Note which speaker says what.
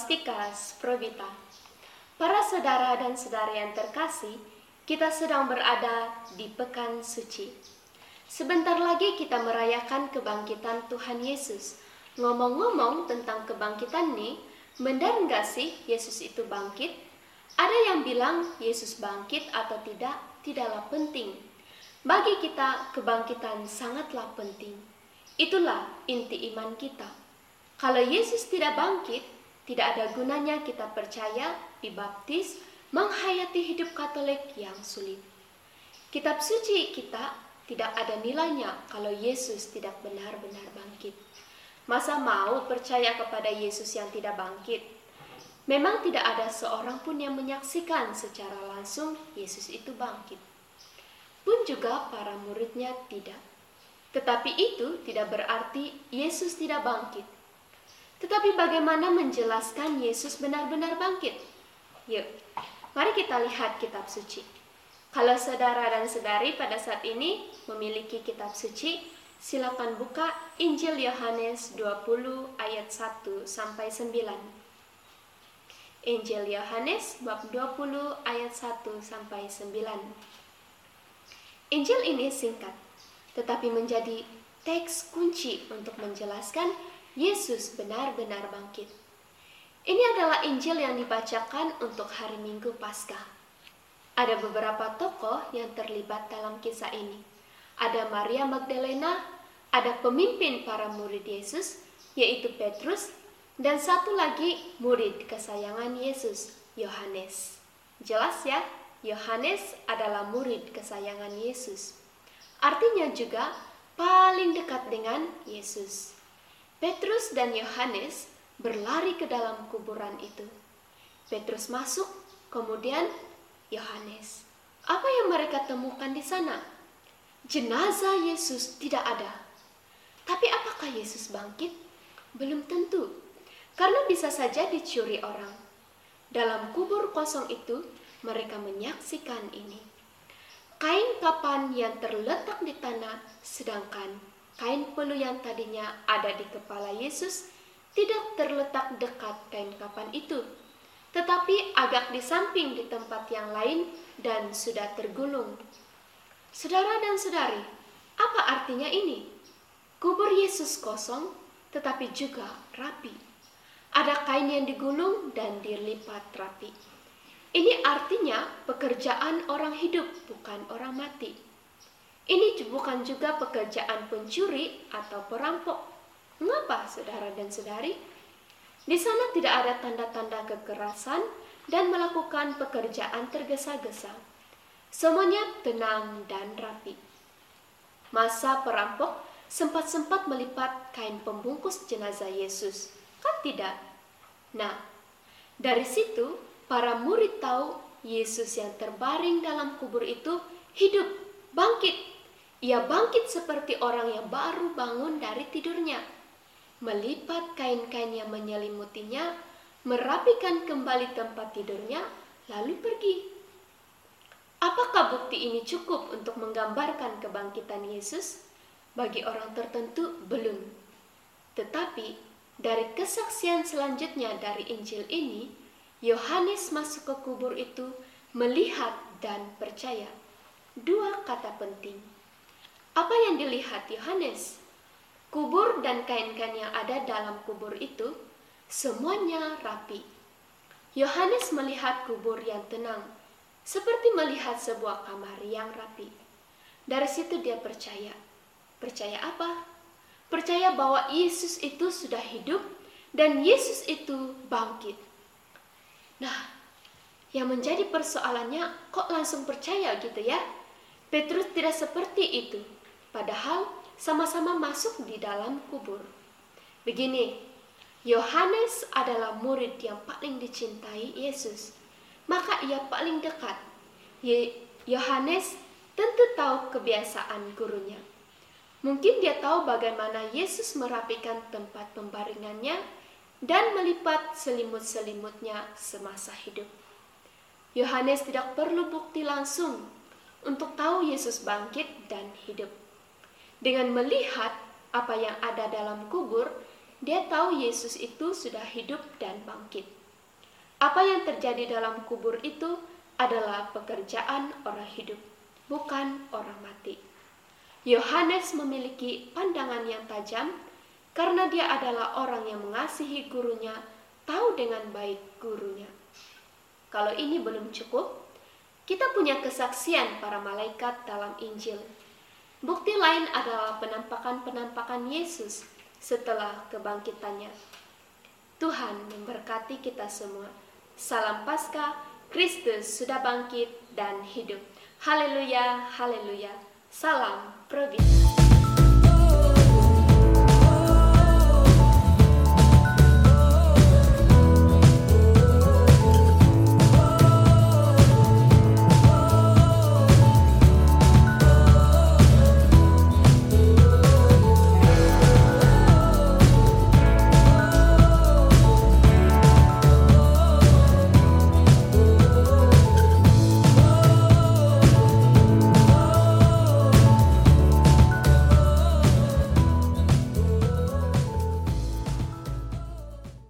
Speaker 1: Suci dalam Stikas Provita. Para saudara dan saudari yang terkasih, kita sedang berada di Pekan Suci. Sebentar lagi kita merayakan kebangkitan Tuhan Yesus. Ngomong-ngomong tentang kebangkitan nih, benar nggak sih Yesus itu bangkit? Ada yang bilang Yesus bangkit atau tidak, tidaklah penting. Bagi kita, kebangkitan sangatlah penting. Itulah inti iman kita. Kalau Yesus tidak bangkit, tidak ada gunanya kita percaya, dibaptis, menghayati hidup Katolik yang sulit. Kitab suci kita tidak ada nilainya kalau Yesus tidak benar-benar bangkit. Masa mau percaya kepada Yesus yang tidak bangkit? Memang tidak ada seorang pun yang menyaksikan secara langsung Yesus itu bangkit. Pun juga para muridnya tidak. Tetapi itu tidak berarti Yesus tidak bangkit. Tetapi bagaimana menjelaskan Yesus benar-benar bangkit? Yuk, mari kita lihat kitab suci. Kalau saudara dan saudari pada saat ini memiliki kitab suci, silakan buka Injil Yohanes 20 ayat 1 sampai 9. Injil Yohanes bab 20 ayat 1 sampai 9. Injil ini singkat, tetapi menjadi teks kunci untuk menjelaskan Yesus benar-benar bangkit. Ini adalah Injil yang dibacakan untuk hari Minggu Paskah. Ada beberapa tokoh yang terlibat dalam kisah ini. Ada Maria Magdalena, ada pemimpin para murid Yesus, yaitu Petrus, dan satu lagi murid kesayangan Yesus, Yohanes. Jelas ya, Yohanes adalah murid kesayangan Yesus. Artinya juga paling dekat dengan Yesus. Petrus dan Yohanes berlari ke dalam kuburan itu. Petrus masuk, kemudian Yohanes. Apa yang mereka temukan di sana? Jenazah Yesus tidak ada. Tapi apakah Yesus bangkit? Belum tentu. Karena bisa saja dicuri orang. Dalam kubur kosong itu, mereka menyaksikan ini. Kain kapan yang terletak di tanah, sedangkan kain pelu yang tadinya ada di kepala Yesus tidak terletak dekat kain kapan itu, tetapi agak di samping di tempat yang lain dan sudah tergulung. Saudara dan saudari, apa artinya ini? Kubur Yesus kosong, tetapi juga rapi. Ada kain yang digulung dan dilipat rapi. Ini artinya pekerjaan orang hidup, bukan orang mati. Ini bukan juga pekerjaan pencuri atau perampok. Mengapa, saudara dan saudari? Di sana tidak ada tanda-tanda kekerasan dan melakukan pekerjaan tergesa-gesa. Semuanya tenang dan rapi. Masa perampok sempat-sempat melipat kain pembungkus jenazah Yesus. Kan tidak? Nah, dari situ para murid tahu Yesus yang terbaring dalam kubur itu hidup, bangkit ia bangkit seperti orang yang baru bangun dari tidurnya, melipat kain-kain yang menyelimutinya, merapikan kembali tempat tidurnya, lalu pergi. Apakah bukti ini cukup untuk menggambarkan kebangkitan Yesus? Bagi orang tertentu, belum. Tetapi dari kesaksian selanjutnya dari Injil ini, Yohanes masuk ke kubur itu, melihat dan percaya. Dua kata penting apa yang dilihat Yohanes? Kubur dan kain-kain yang ada dalam kubur itu semuanya rapi. Yohanes melihat kubur yang tenang, seperti melihat sebuah kamar yang rapi. Dari situ dia percaya. Percaya apa? Percaya bahwa Yesus itu sudah hidup dan Yesus itu bangkit. Nah, yang menjadi persoalannya kok langsung percaya gitu ya? Petrus tidak seperti itu padahal sama-sama masuk di dalam kubur. Begini, Yohanes adalah murid yang paling dicintai Yesus, maka ia paling dekat. Yohanes tentu tahu kebiasaan gurunya. Mungkin dia tahu bagaimana Yesus merapikan tempat pembaringannya dan melipat selimut-selimutnya semasa hidup. Yohanes tidak perlu bukti langsung untuk tahu Yesus bangkit dan hidup. Dengan melihat apa yang ada dalam kubur, dia tahu Yesus itu sudah hidup dan bangkit. Apa yang terjadi dalam kubur itu adalah pekerjaan orang hidup, bukan orang mati. Yohanes memiliki pandangan yang tajam karena dia adalah orang yang mengasihi gurunya, tahu dengan baik gurunya. Kalau ini belum cukup, kita punya kesaksian para malaikat dalam Injil. Bukti lain adalah penampakan-penampakan Yesus setelah kebangkitannya. Tuhan memberkati kita semua. Salam Paskah, Kristus sudah bangkit dan hidup. Haleluya, haleluya. Salam Providence.